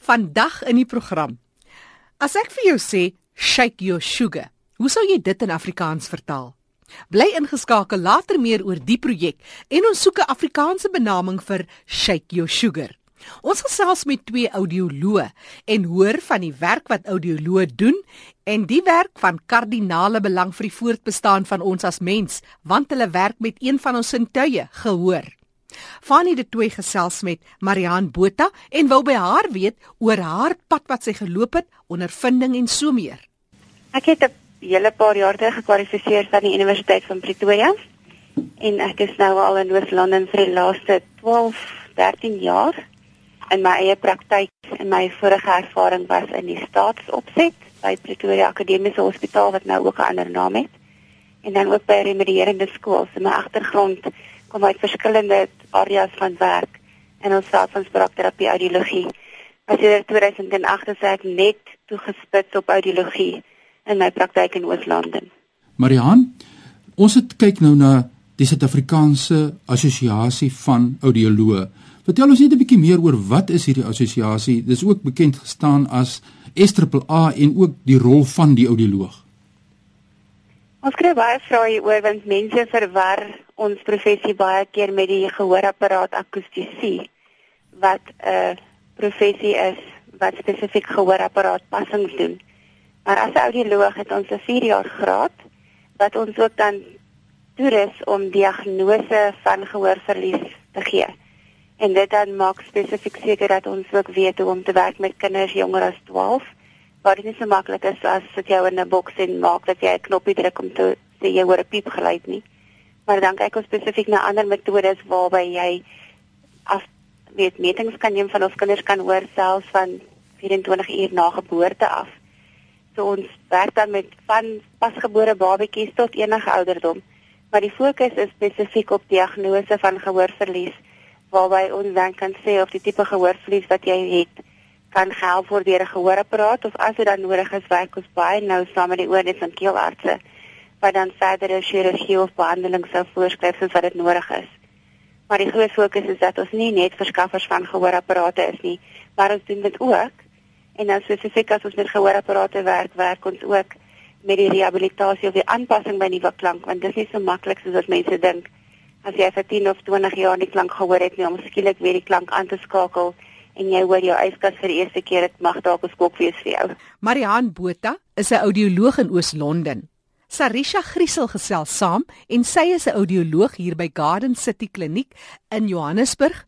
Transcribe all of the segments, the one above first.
Vandag in die program. As ek vir jou sê shake your sugar, hoe sou jy dit in Afrikaans vertaal? Bly ingeskakel later meer oor die projek en ons soek 'n Afrikaanse benaming vir shake your sugar. Ons gesels met twee audioloë en hoor van die werk wat audioloë doen en die werk van kardinale belang vir die voortbestaan van ons as mens, want hulle werk met een van ons sintuie, gehoor. Fanny het twee gesels met Marian Botha en wou by haar weet oor haar pad wat sy geloop het, ondervinding en so meer. Ek het 'n hele paar jaar terug gekwalifiseer van die Universiteit van Pretoria en ek is nou al in Oos-London vir die laaste 12, 13 jaar in my eie praktyk en my vorige ervaring was in die staatsopset by Pretoria Akademiese Hospitaal wat nou ook 'n ander naam het en dan ook by 'n remedierende skool. So my agtergrond kom uit verskillende areas van werk in ons veld van spraakterapie audiologie. As jy in 2008 sê ek net toegespits op audiologie in my praktyk in Oos-London. Marihan, ons het kyk nou na die Suid-Afrikaanse Assosiasie van Audioloë. Vertel ons net 'n bietjie meer oor wat is hierdie assosiasie? Dis ook bekend gestaan as SAAA en ook die rol van die audioloog. Ons kry baie vrae hieroor want mense verwar ons professie baie keer met die gehoorapparaat akoestisie wat 'n uh, professie is wat spesifiek gehoorapparaat passings doen. Maar as audioloog het ons 'n 4 jaar graad wat ons ook dan toerus om diagnose van gehoorverlies te gee. En dit dan maak spesifiek seker dat ons ook weet hoe om te werk met kinders jonger as 12 waar dit nie so maklik is as sit jou in 'n boks en maak dat jy 'n knoppie druk om te sê jy hoor 'n piep geluid nie. Maar dan kyk ons spesifiek na ander metodes waarby jy as weet metings kan neem van ons kinders kan hoor selfs van 24 uur na geboorte af. So ons werk dan met van pasgebore babatjies tot enige ouderdom. Maar die fokus is spesifiek op diagnose van gehoorverlies waarby ons dan kan sê of die tipe gehoorverlies wat jy het kan gehelp word deur 'n gehoorapparaat of as dit dan nodig is werk ons baie nou saam met die oornes en keelartse wat dan verdere chirurgie of behandeling sou voorskryf soos wat dit nodig is. Maar die groot fokus is dat ons nie net verskaffers van gehoorapparate is nie, maar ons doen dit ook. En dan spesifiek as ons met gehoorapparate werk, werk ons ook met die rehabilitasie of die aanpassing by nuwe klank want dit is nie so maklik soos wat mense dink. As jy vir 10 of 20 jaar nie klank gehoor het nie om skielik weer die klank aan te skakel en jy hoor jou yskas vir die eerste keer dit mag dalk 'n skok wees vir jou. Marihan Botha is 'n audioloog in Oos-London. Sarisha Griesel gesels saam en sy is 'n audioloog hier by Garden City Kliniek in Johannesburg.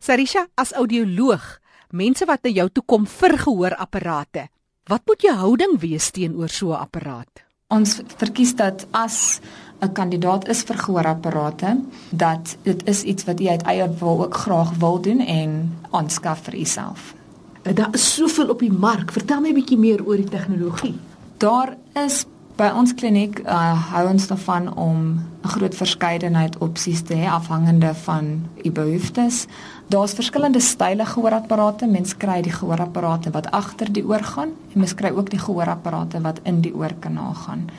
Sarisha, as audioloog, mense wat na jou toe kom vir gehoorapparate, wat moet jou houding wees teenoor so 'n apparaat? Ons verkies dat as 'n kandidaat is vir gehoorapparate dat dit is iets wat jy uit eie wil ook graag wil doen en aanskaf vir jouself. Daar is soveel op die mark. Vertel my 'n bietjie meer oor die tegnologie. Daar is by ons kliniek uh, hou ons daarvan om 'n groot verskeidenheid opsies te hê afhangende van u behoeftes. Daar's verskillende style gehoorapparate. Mens kry die gehoorapparate wat agter die oor gaan en mens kry ook die gehoorapparate wat in die oorkanaal gaan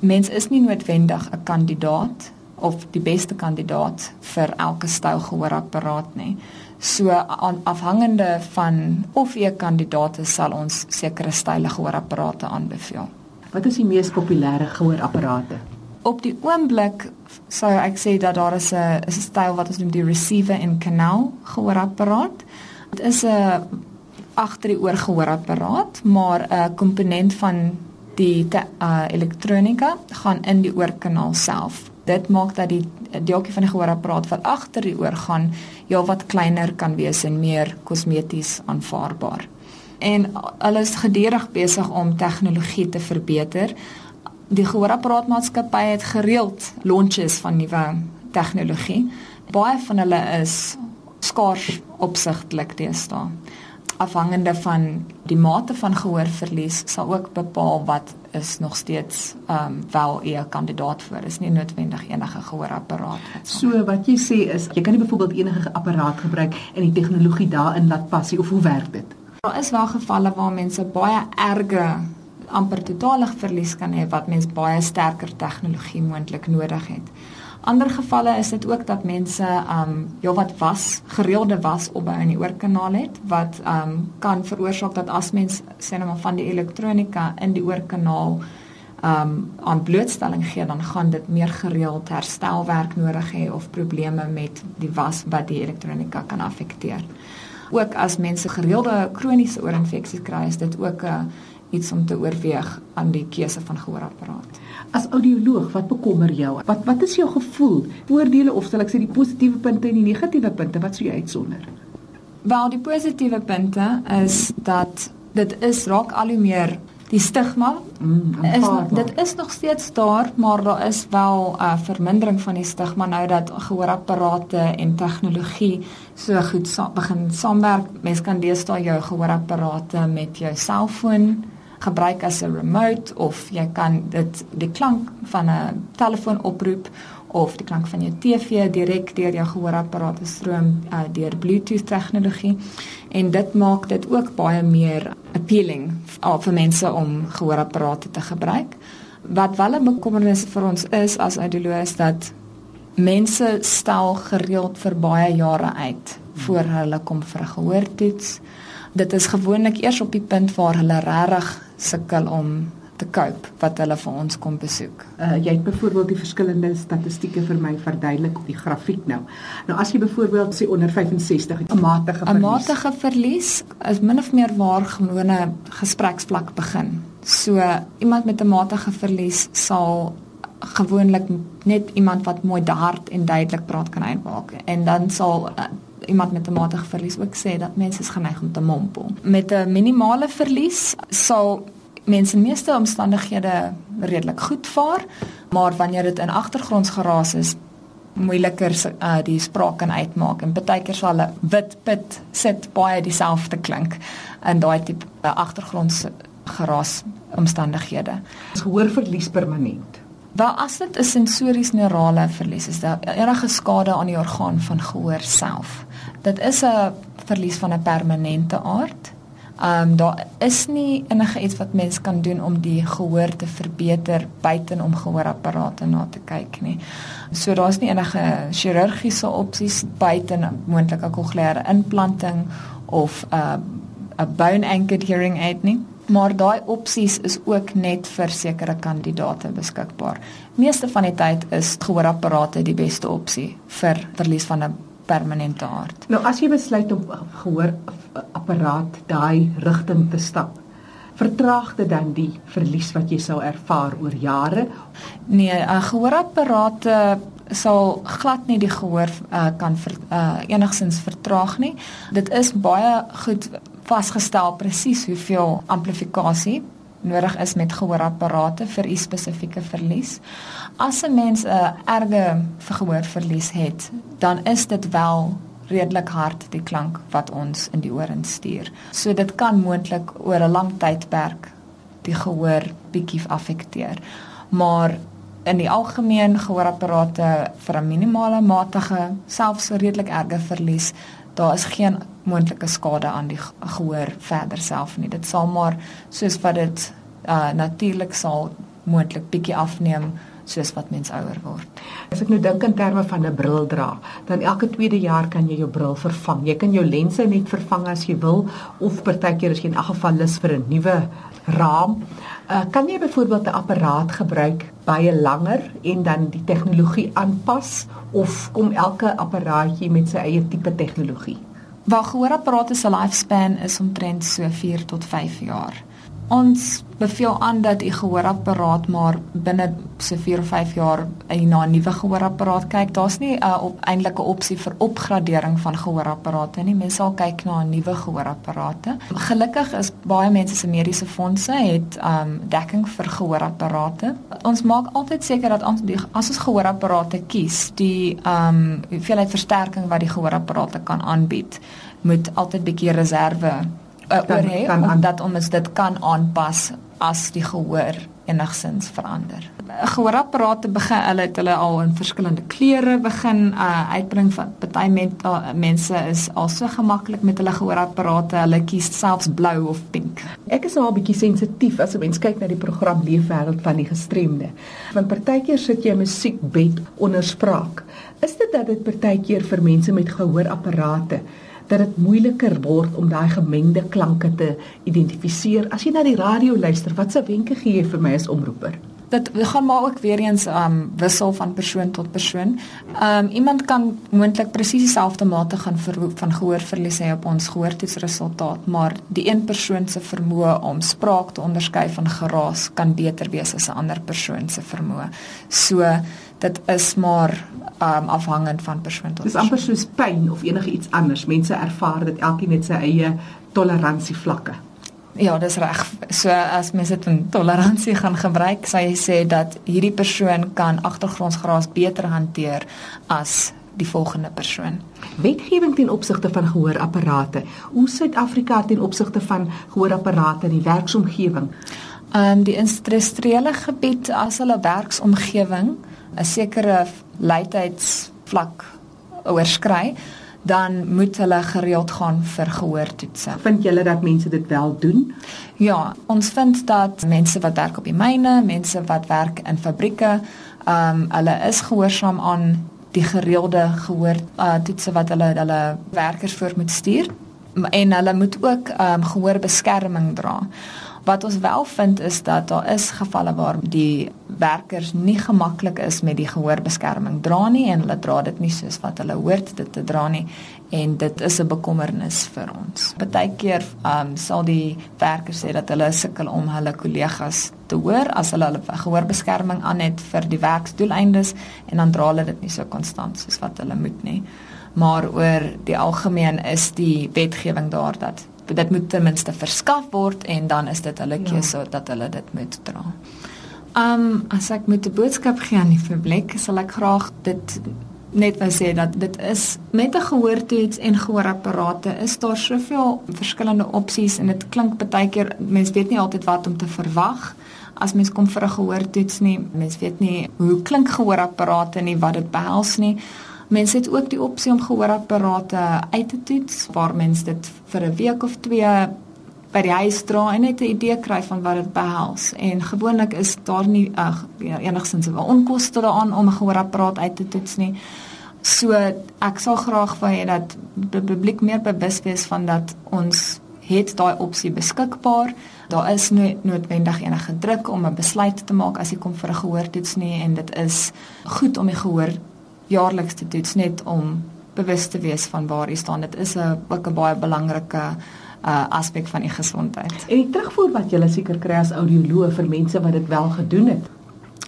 mens is nie noodwendig 'n kandidaat of die beste kandidaat vir elke styl gehoorapparaat nie. So afhangende van of jy 'n kandidaat is, sal ons sekere style gehoorapparate aanbeveel. Wat is die mees populêre gehoorapparate? Op die oomblik sou ek sê dat daar is 'n is 'n styl wat ons noem die receiver in kanaal gehoorapparaat. Dit is 'n agter die oor gehoorapparaat, maar 'n komponent van die uh, elektronika gaan in die oorkanaal self. Dit maak dat die deeltjie van die gehoorapparaat wat agter die oor gaan heelwat kleiner kan wees en meer kosmeties aanvaarbaar. En hulle is gedurig besig om tegnologie te verbeter. Die gehoorapparaatmaatskappy het gereeld launches van nuwe tegnologie. Baie van hulle is skaars opsigtelik deesdae afhangende van die mate van gehoorverlies sal ook bepaal wat is nog steeds ehm um, wel 'n kandidaat vir is nie noodwendig enige gehoorapparaat wat so wat jy sê is jy kan nie byvoorbeeld enige apparaat gebruik en die tegnologie daarin laat passie of hoe werk dit daar is wel gevalle waar mense baie erge amper totale verlies kan hê wat mens baie sterker tegnologie moontlik nodig het Ander gevalle is dit ook dat mense um ja wat was gereelde was opbou in die oorkanaal het wat um kan veroorsaak dat as mens sê nou maar van die elektronika in die oorkanaal um aan blootstelling gee dan gaan dit meer gereeld herstelwerk nodig hê of probleme met die was wat die elektronika kan affekteer. Ook as mense gereelde kroniese oorinfeksies kry, is dit ook 'n uh, iets om te oorweeg aan die keuse van gehoorapparaat. As audioloog, wat bekommer jou? Wat wat is jou gevoel? Voordele of sal ek sê die positiewe punte en die negatiewe punte, wat sou jy uitsonder? Wel, die positiewe punte is dat dit is raak al hoe meer die stigma Mm, is dit is nog steeds daar, maar daar is wel 'n uh, vermindering van die stigma nou dat gehoorapparate en tegnologie so goed sa begin saamwerk. Mens kan deesdae jou gehoorapparate met jou selfoon gebruik as 'n remote of jy kan dit die klank van 'n telefoon oproep of die klank van jou TV direk deur jou gehoorapparate stroom uh, deur Bluetooth tegnologie en dit maak dit ook baie meer appealing uh, vir mense om gehoorapparate te gebruik. Wat wel 'n bekommernis vir ons is as audioloë is dat mense stel gereeld vir baie jare uit voor hulle kom vir 'n gehoortoets. Dit is gewoonlik eers op die punt waar hulle regtig sukkel om te cope wat hulle vir ons kom besoek. Uh, jy het byvoorbeeld die verskillende statistieke vir my verduidelik op die grafiek nou. Nou as jy byvoorbeeld sê onder 65 'n matige 'n verlies. Matige verlies is min of meer waar gewone gespreksvlak begin. So iemand met 'n matige verlies sal gewoonlik net iemand wat mooi hard en duidelik praat kan uitmaak en dan sal uh, iemand met 'n matige verlies ook sê dat mense is geneig om te mompel. Met 'n minimale verlies sal mense meeste omstandighede redelik goed vaar, maar wanneer dit in agtergrondsgeraas is, moeiliker uh, die spraak kan uitmaak en baie keer sal 'n wit pit sit baie dieselfde klink in daai tipe uh, agtergrondsgeraas omstandighede. Is gehoorverlies permanent. Wel as dit 'n sensories neurale verlies is, daar enige skade aan die orgaan van gehoor self. Dit is 'n verlies van 'n permanente aard. Ehm um, daar is nie enige iets wat mens kan doen om die gehoor te verbeter buiten om gehoorapparate na te kyk nie. So daar's nie enige chirurgiese opsies buiten moontlike cochleaire implanting of 'n uh, 'n bone anchored hearing aid nie. Maar daai opsies is ook net vir sekere kandidate beskikbaar. Meeste van die tyd is gehoorapparate die beste opsie vir verlies van 'n permanente aard. Nou as jy besluit om gehoor apparaat daai rigting te stap, vertraag dit dan die verlies wat jy sou ervaar oor jare? Nee, 'n gehoorapparate sal glad nie die gehoor uh, kan ver, uh, enigsins vertraag nie. Dit is baie goed vasgestel presies hoeveel amplifikasie nodig is met gehoorapparate vir u spesifieke verlies. As 'n mens 'n uh, erge gehoorverlies het, dan is dit wel redelik hard die klank wat ons in die oor instuur. So dit kan moontlik oor 'n lang tydperk die gehoor bietjie affekteer. Maar in die algemeen gehoorapparate vir 'n minimale matige, selfs redelik erge verlies, daar is geen moontlike skade aan die gehoor verder self nie. Dit sal maar soos wat dit uh, natuurlik sal moontlik bietjie afneem soos wat mens ouer word. As ek nou dink in terme van 'n bril dra, dan elke tweede jaar kan jy jou bril vervang. Jy kan jou lense net vervang as jy wil of partykeer as jy in elk geval lus vir 'n nuwe raam. Uh, kan jy byvoorbeeld 'n apparaat gebruik baie langer en dan die tegnologie aanpas of kom elke apparaatjie met sy eie tipe tegnologie? Waar gehoorapparate se lifespan is omtrent so 4 tot 5 jaar. Ons beveel aan dat u gehoorapparaat maar binne so 4 of 5 jaar na 'n nuwe gehoorapparaat kyk. Daar's nie 'n uh, op eintlike opsie vir opgradering van gehoorapparate nie. Mense sal kyk na 'n nuwe gehoorapparate. Gelukkig is baie mense se mediese fondse het um dekking vir gehoorapparate. Ons maak altyd seker dat ons die, as ons gehoorapparate kies, die um hoeveelheid versterking wat die gehoorapparate kan aanbied, moet altyd bietjie reserve uh, Kan- oor hê omdat ons dit kan aanpas as die gehoor enigsins verander. Gehoorapparate begin hulle het hulle al in verskillende kleure begin uh, uitbring van party met uh, mense is al so gemaklik met hulle gehoorapparate, hulle kies selfs blou of pink. Ek is nou 'n bietjie sensitief as 'n mens kyk na die program Leefwêreld van die gestremde. Want partykeer sit jy musiekbed onder spraak. Is dit dat dit partykeer vir mense met gehoorapparate dat dit moeiliker word om daai gemengde klanke te identifiseer as jy na die radio luister? Watse wenke gee jy vir my as omroeper? Dit gaan maar ook weer eens um wissel van persoon tot persoon. Um iemand kan moontlik presies dieselfde mate gaan ver, van gehoorverlies hê op ons gehoortoetsresultaat, maar die een persoon se vermoë om spraak te onderskei van geraas kan beter wees as 'n ander persoon se vermoë. So dit is maar um afhangend van persoon tot persoon. Dis amper soos pyn of enige iets anders. Mense ervaar dit elkeen met sy eie toleransievlakke. Ja, dis reg. So as mens dit van toleransie gaan gebruik, sê jy sê dat hierdie persoon kan agtergrondsgeraas beter hanteer as die volgende persoon. Wetgewing ten opsigte van gehoorapparate. Hoe Suid-Afrika ten opsigte van gehoorapparate in die werksomgewing? Ehm um, die industriële gebied as hulle werksomgewing 'n sekere luidheidsvlak oorskry, dan moet hulle gereeld gaan vir gehoortoetse. Vind julle dat mense dit wel doen? Ja, ons vind dat mense wat werk op die myne, mense wat werk in fabrieke, ehm um, hulle is gehoorsaam aan die gereelde gehoortoetse uh, wat hulle hulle werkers voor moet stuur en hulle moet ook ehm um, gehoorbeskerming dra. Wat ons wel vind is dat daar is gevalle waar die werkers nie gemaklik is met die gehoorbeskerming dra nie en hulle dra dit nie soos wat hulle hoort dit te dra nie en dit is 'n bekommernis vir ons. Partykeer um, sal die werkers sê dat hulle sukkel om hulle kollegas te hoor as hulle hulle gehoorbeskerming aan het vir die werksdoeleindes en dan dra hulle dit nie so konstant soos wat hulle moet nie. Maar oor die algemeen is die wetgewing daar dat dit moet ten minste verskaf word en dan is dit hulle ja. keuse ja. dat hulle dit moet dra. Um as ek met 'n boodskap gee aan die publiek, sal ek graag dit net wou sê dat dit is met 'n gehoortoets en gehoorapparate is daar soveel verskillende opsies en dit klink baie keer mense weet nie altyd wat om te verwag as mens kom vir 'n gehoortoets nie. Mens weet nie hoe klink gehoorapparate nie, wat dit behels nie. Mense het ook die opsie om gehoorapparate uit te toets waar mens dit vir 'n week of 2 by die huis dra en net 'n idee kry van wat dit behels. En gewoonlik is daar nie ag ja, enigsins 'n onkoste daaraan om 'n gehoorapparaat uit te toets nie. So ek sal graag wou hê dat die publiek meer bewus wees van dat ons het daai opsie beskikbaar. Daar is nie noodwendig enige druk om 'n besluit te maak as jy kom vir 'n gehoortoets nie en dit is goed om die gehoor jaarliks te toets net om bewus te wees van waar jy staan. Dit is 'n ook 'n baie belangrike uh aspek van die gesondheid. En die terugvoer wat jy seker kry as audioloog vir mense wat dit wel gedoen het.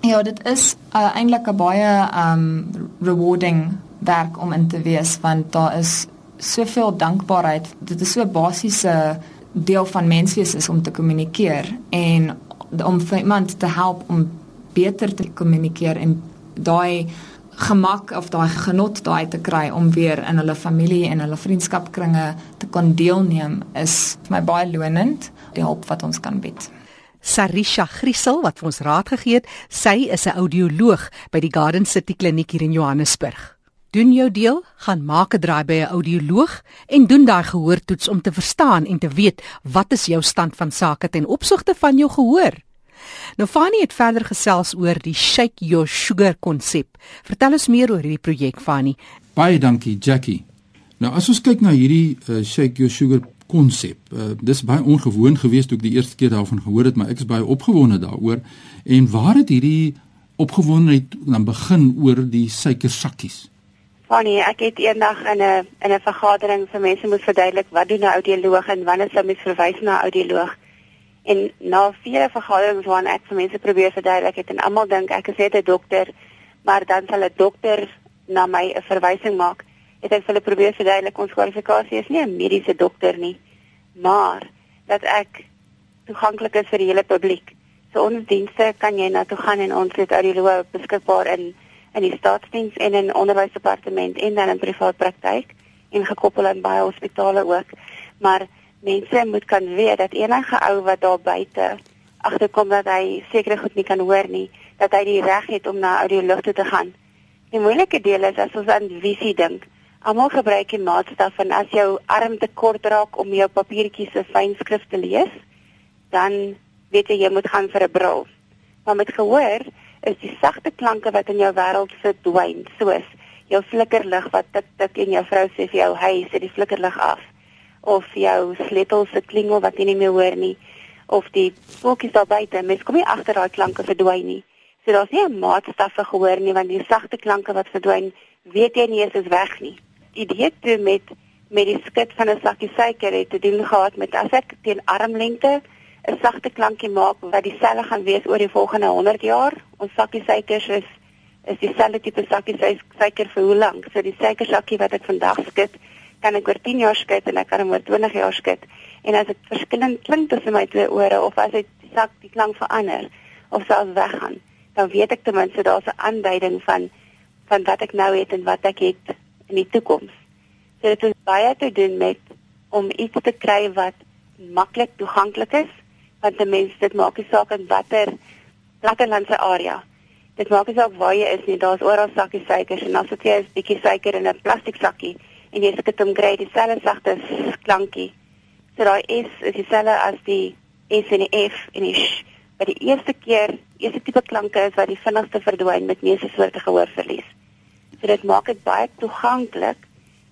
Ja, dit is uh, eintlik 'n baie um rewarding werk om in te wees want daar is soveel dankbaarheid. Dit is so 'n basiese deel van menswees is om te kommunikeer en om vir iemand te help om beter te kommunikeer en daai gemak of daai genot daai te kry om weer in hulle familie en hulle vriendskapkringe te kon deelneem is vir my baie lonend die hulp wat ons kan bied. Sarisha Griesel wat vir ons raad gegee het, sy is 'n audioloog by die Garden City Kliniek hier in Johannesburg. Doen jou deel, gaan maak 'n draai by 'n audioloog en doen daai gehoortoets om te verstaan en te weet wat is jou stand van sake ten opsigte van jou gehoor. Nou Fani het verder gesels oor die Shake Your Sugar konsep. Vertel ons meer oor hierdie projek Fani. Baie dankie Jackie. Nou as ons kyk na hierdie uh, Shake Your Sugar konsep, uh, dis baie ongewoon geweest toe ek die eerste keer daarvan gehoor het, maar ek is baie opgewonde daaroor. En waar het hierdie opgewondenheid dan begin oor die suikersakkies? Fani, ek het eendag in 'n in 'n vergadering vir mense moet verduidelik wat doen 'n audioloog en wanneer sou mens verwys na 'n audioloog? En na vele vergaderings waarna ek vir mense probeer verduidelik het en almal dink ek is net 'n dokter, maar dan sal 'n dokter na my 'n verwysing maak. Het ek hulle probeer verduidelik ons kwalifikasie is nie 'n mediese dokter nie, maar dat ek toeganklik is vir die hele publiek. So ons dienste kan jy na toe gaan en ons het audioloë beskikbaar in in die staatsdiens en in onderwysdepartement en dan in privaat praktyk en gekoppel aan baie hospitale ook. Maar mense moet kan weet dat enige ou wat daar buite agterkom dat hy seker goed nie kan hoor nie, dat hy die reg het om na audioloog toe te gaan. Die moeilike deel is as ons aan visie dink. Almal gebruik die maatstaf van as jou arm te kort raak om jou papiertjies se fyn skrif te lees, dan weet jy jy moet gaan vir 'n bril. Maar met gehoor is die sagte klanke wat in jou wêreld verdwyn, soos jou flikkerlig wat tik tik en jou vrou sê vir jou, "Hey, sit die flikkerlig af." Of jou sleutel se klingel wat jy nie meer hoor nie, of die voeltjies daar buite, mens kom nie agter daai klanke verdwyn nie. So daar's nie 'n maatstaf vir gehoor nie, want die sagte klanke wat verdwyn, weet jy nie eens is weg nie. Idee toe met met die skit van 'n sakkie suiker het te doen gehad met as ek teen armlengte 'n sagte klankie maak wat dieselfde gaan wees oor die volgende 100 jaar. Ons sakkie suikers is is dieselfde tipe sakkie suiker vir hoe lank? So die suikersakkie wat ek vandag skit, kan ek oor 10 jaar skit en ek kan oor 20 jaar skit. En as dit verskillend klink tussen my twee ore of as dit sak die klank verander of selfs weggaan, dan weet ek ten minste daar's 'n aanduiding van van wat ek nou het en wat ek het in die toekoms. So dit is baie te doen met om iets te kry wat maklik toeganklik is want 'n mens dit maak nie saak in watter plattelandse area. Dit maak nie saak waar jy is nie, daar's oral sakkies suikers en as jy 'n bietjie suiker in 'n plastiek sakkie en jy sit dit om kry dieselfde sagte klankie. So daai S is dieselfde as die S en die F en die sh. Maar die eerste keer, eerste tipe klanke is wat die vinnigste verdwyn met meeste soorte gehoorverlies. So dit maak dit baie toeganklik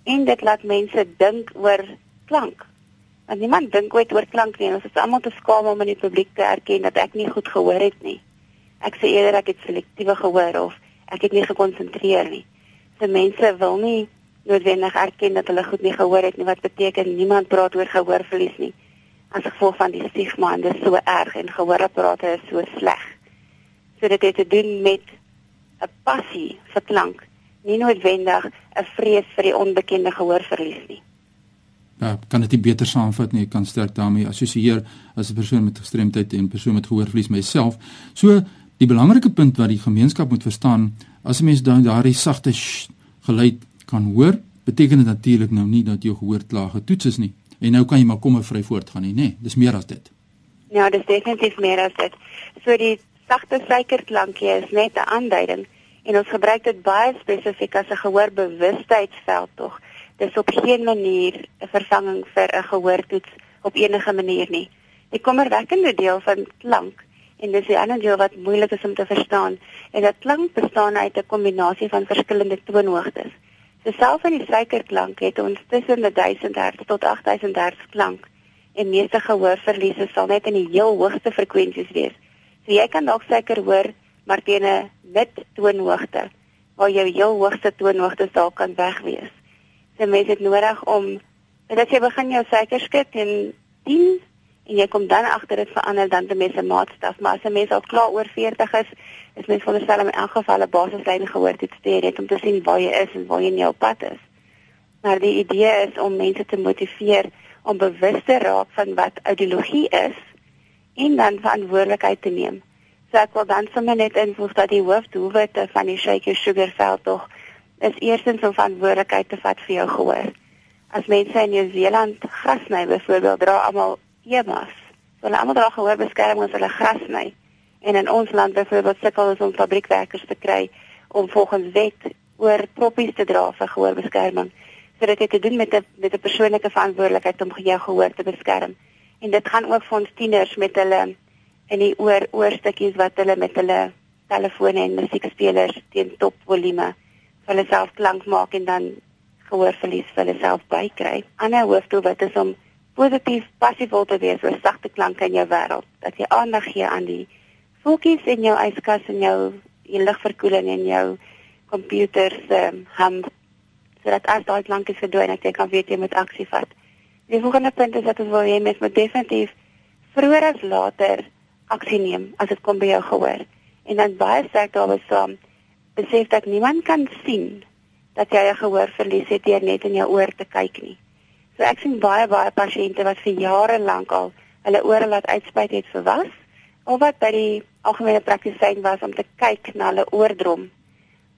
en dit laat mense dink oor klank. Want niemand dink ooit oor klank nie. Ons is almal te skaam om in die publiek te erken dat ek nie goed gehoor het nie. Ek sê eerder ek het selektiewe gehoor of ek het nie gekonsentreer nie. Se mense wil nie noodwendig erken dat hulle goed nie gehoor het nie wat beteken niemand praat oor gehoorverlies nie. As gevolg van die stigma en dit is so erg en gehoorapparate is so sleg. So dit het te doen met 'n passie vir klank, nie noodwendig 'n vrees vir die onbekende gehoorverlies nie ja, kan dit nie beter saamvat nie. Ek kan sterk daarmee assosieer as 'n persoon met gestremdheid en persoon met gehoorverlies myself. So die belangrike punt wat die gemeenskap moet verstaan, as 'n mens daardie sagte geluid kan hoor, beteken dit natuurlik nou nie dat jou gehoor klaar getoets is nie. En nou kan jy maar kommer vry voortgaan nie, nê? Nee, dis meer as dit. Ja, dis definitief meer as dit. So die sagte suikerklankie is net 'n aanduiding en ons gebruik dit baie spesifiek as 'n gehoorbewustheidsveld tog dis op geen manier 'n vervanging vir 'n gehoortoets op enige manier nie. Die kommerwekkende deel van klank en dis die ander deel wat moeilik is om te verstaan, en dat klank bestaan uit 'n kombinasie van verskillende toonhoogtes. So selfs in die suikerklank het ons tussen 1000 Hz tot 8000 Hz klank en meeste gehoorverliese sal net in die heel hoogste frekwensies wees. So jy kan dalk suiker hoor maar teen 'n mid toonhoogte waar jou heel hoogste toonhoogte dalk kan wegwees. So mens het nodig om dat jy begin jou suiker skit en 10 en jy kom dan agter dit verander dan te mense maatstaf, maar as 'n mens al klaar oor 40 is, is mens veronderstel om in elk geval 'n basislyn gehoor te hê om te sien waar jy is en waar jy in jou pad is. Maar die idee is om mense te motiveer om bewus te raak van wat audiologie is en dan verantwoordelikheid te neem. So ek wil dan sommer net invoeg dat die hoofdoelwitte van die Shake Your Sugar veld tog is eerstens om verantwoordelikheid te vat vir jou gehoor. As mense in Nieu-Seeland gras sny byvoorbeeld, dra almal EMA's. Hulle almal dra gehoorbeskerming as hulle gras sny. En in ons land byvoorbeeld sukkel ons om fabriekwerkers te kry om volgens wet oor proppies te dra vir gehoorbeskerming. So dit het te doen met 'n met 'n persoonlike verantwoordelikheid om jou gehoor te beskerm. En dit gaan ook vir ons tieners met hulle in die oor oorstukkies wat hulle met hulle telefone en musiekspelers teen top volume hulle self klank maak en dan gehoorverlies vir hulle self bykry. Ander hoofdoel wat is om positief passief te wees oor sagte klanke in jou wêreld. Dat jy aandag gee aan die voeltjies in jou yskas en jou jou ligverkoeling en jou komputer se um, ham sodat as daai klanke verdwyn ek kan weet jy moet aksie vat. Die volgende punt is dat ons wil hê mens moet definitief vroeër as later aksie neem as dit kom by jou gehoor. En dan baie sterk daarby saam besef dat niemand kan sien dat jy 'n gehoorverlies het deur net in jou oor te kyk nie. So ek sien baie baie pasiënte wat vir jare lank al hulle ore laat uitspuit het vir was of wat by die algemene praktisyn was om te kyk na hulle oordrom.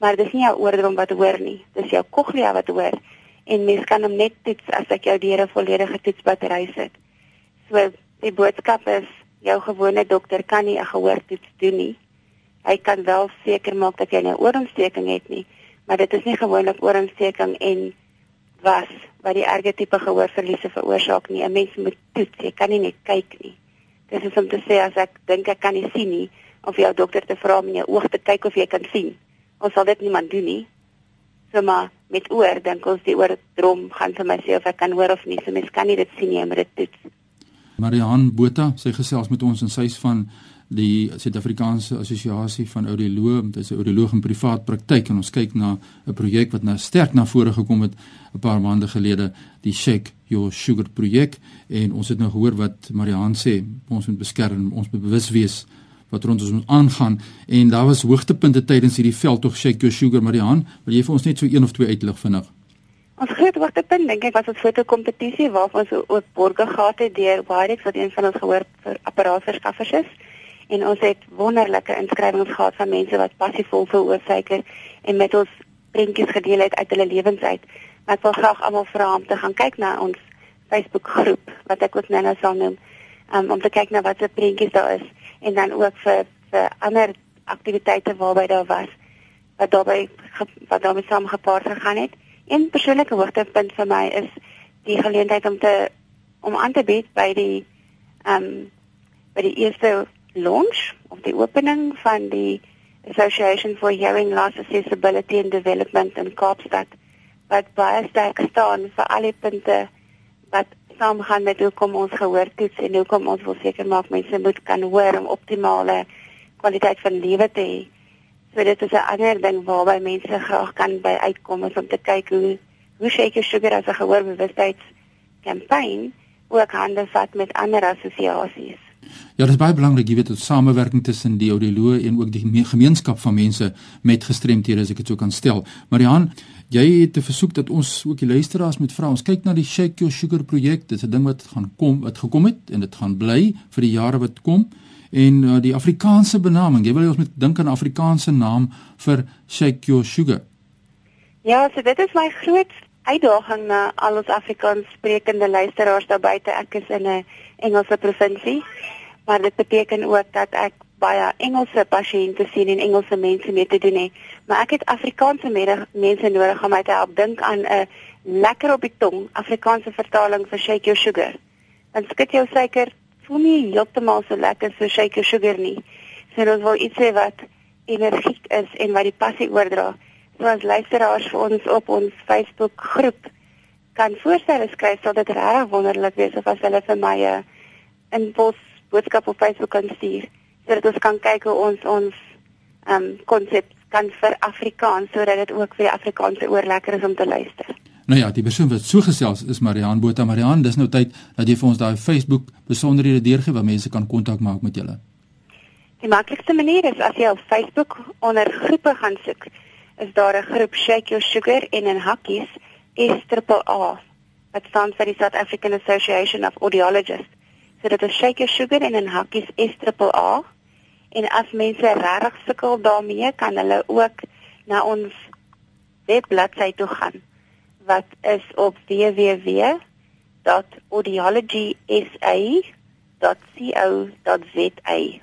Maar dis nie jou oordrom wat hoor nie, dis jou cochlea wat hoor en mens kan hom net toets as ek jou deure volledige toetsbattery sit. So die boodskap is jou gewone dokter kan nie 'n gehoortoets doen nie hy kan wel seker maak dat jy 'n oorontsteking het nie, maar dit is nie gewoonlik oorontsteking en was wat die erge tipe gehoorverliese veroorsaak nie. 'n Mens moet toets, jy kan nie net kyk nie. Dis is om te sê as ek dink ek kan nie sien nie of jou dokter te vra om in jou oog te kyk of jy kan sien. Ons sal dit niemand doen nie. So maar met oor dink ons die oordrom gaan vir my sê of ek kan hoor of nie. So mens kan nie dit sien nie, maar dit toets. Marihan Botha, sy gesels met ons en sy's van die Suid-Afrikaanse Assosiasie van Audioloë, dit is 'n audioloog in privaat praktyk en ons kyk na 'n projek wat nou sterk na vore gekom het 'n paar maande gelede, die Shake Your Sugar projek. En ons het nou gehoor wat Marihan sê, ons moet beskerm, ons moet bewus wees wat rond ons moet aangaan. En daar was hoogtepunte tydens hierdie veldtog Shake Your Sugar. Marihan, wil jy vir ons net so een of twee uitlig vinnig? Ons groot hoogtepunt dink ek was ons fotokompetisie waarvan ons ook borge gehad het deur Wirex wat een van ons gehoor vir apparaatverskaffers is en ons het wonderlike inskrywings gehad van mense wat passievol vir oorsuiker en met ons prentjies gedeel het uit hulle lewens uit. Ek wil graag almal vra om te gaan kyk na ons Facebook groep wat ek ook nou sal noem um, om te kyk na wat se prentjies daar is en dan ook vir vir ander aktiwiteite waarby daar was wat daarbey wat daarmee saamgepaard gegaan het. Een persoonlike hoogtepunt vir my is die geleentheid om te om aan te bied by die ehm um, by die eerste launch of die opening van die Association for Hearing Loss Accessibility and Development in Kaapstad wat baie sterk staan vir al die punte wat saamgaan met hoe kom ons gehoor toets en hoe kom ons wil seker maak mense moet kan hoor om optimale kwaliteit van lewe te hê. So dit is 'n ander ding waarby mense graag kan by uitkom is om te kyk hoe hoe shake your sugar as 'n gehoorbewustheidskampanje ook hande vat met ander assosiasies. Ja, dit is baie belangrik, jy weet, die samewerking tussen die audioloë en ook die gemeenskap van mense met gestremthede, as ek dit so kan stel. Marian, jy het 'n versoek dat ons ook die luisteraars moet vra. Ons kyk na die Shake Your Sugar projek. Dit is 'n ding wat gaan kom, wat gekom het en dit gaan bly vir die jare wat kom. En uh, die Afrikaanse benaming, jy wil hê ons moet dink aan 'n Afrikaanse naam vir Shake Your Sugar. Ja, so dit is my groot uitdaging na al ons Afrikaans sprekende luisteraars daar buite. Ek is in 'n Engelse provinsie maar dit beteken ook dat ek baie Engelse pasiënte sien en Engelse mense mee te doen het. Maar ek het Afrikaanse mense nodig om my te help dink aan 'n lekker op die tong Afrikaanse vertaling vir shake your sugar. Dan skud jou suiker voel nie heeltemal so lekker so shake your sugar nie. So dit wil iets sê wat energiek is en wat die passie oordra. So as luisteraars vir ons op ons Facebook groep kan voorstelle skryf, sal dit regtig wonderlik wees of as hulle vir my 'n inpos boodskap op Facebook kan stuur sodat ons kan kyk hoe ons ons ehm um, konsep kan vir Afrikaans sodat dit ook vir die Afrikaanse oor lekker is om te luister. Nou ja, die persoon wat so gesels is Marian Botha. Marian, dis nou tyd dat jy vir ons daai Facebook besonderhede deurgee waar mense kan kontak maak met julle. Die maklikste manier is as jy op Facebook onder groepe gaan soek, is daar 'n groep Shake Your Sugar en in hakkies SAA wat staan vir die South African Association of Audiologists. So dit is Shake Your Sugar en in hakkies SAA. En as mense regtig sukkel daarmee, kan hulle ook na ons webbladsy toe gaan wat is op www.audiologysa.co.za.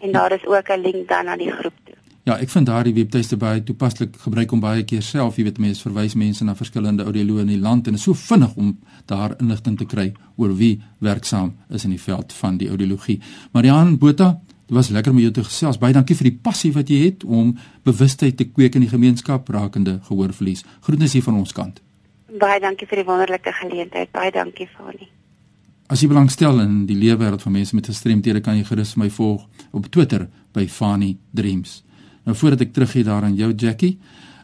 En daar is ook 'n link dan na die groep. Ja, ek vind daardie webtuiste baie toepaslik gebruik om baie keer self, jy weet mense verwys mense na verskillende audioloë in die land en is so vinnig om daar inligting te kry oor wie werksaam is in die veld van die audiologie. Marian Botha, dit was lekker om jou te gesels. Baie dankie vir die passie wat jy het om bewustheid te kweek in die gemeenskap rakende gehoorverlies. Groetnis hier van ons kant. Baie dankie vir die wonderlike geleentheid. Baie dankie Fani. As jy belangstel in die lewe wêreld van mense met gestremthede, kan jy gerus my volg op Twitter by Fani Dreams. Nou voordat ek teruggie daaraan jou Jackie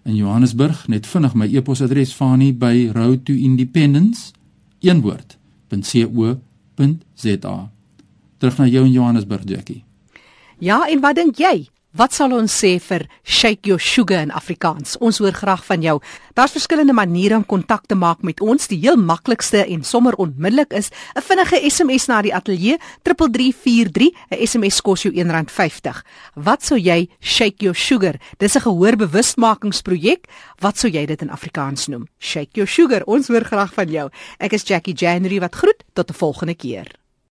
in Johannesburg, net vinnig my e-posadres Fani by Road to Independence een woord.co.za. Terug na jou in Johannesburg Jackie. Ja, en wat dink jy? Wat sal ons sê vir shake your sugar in Afrikaans? Ons hoor graag van jou. Daar's verskillende maniere om kontak te maak met ons. Die heel maklikste en sommer onmiddellik is 'n vinnige SMS na die ateljee 3343. 'n SMS kos jou R1.50. Wat sou jy shake your sugar? Dis 'n gehoorbewustmakingsprojek. Wat sou jy dit in Afrikaans noem? Shake your sugar. Ons hoor graag van jou. Ek is Jackie January wat groet tot 'n volgende keer.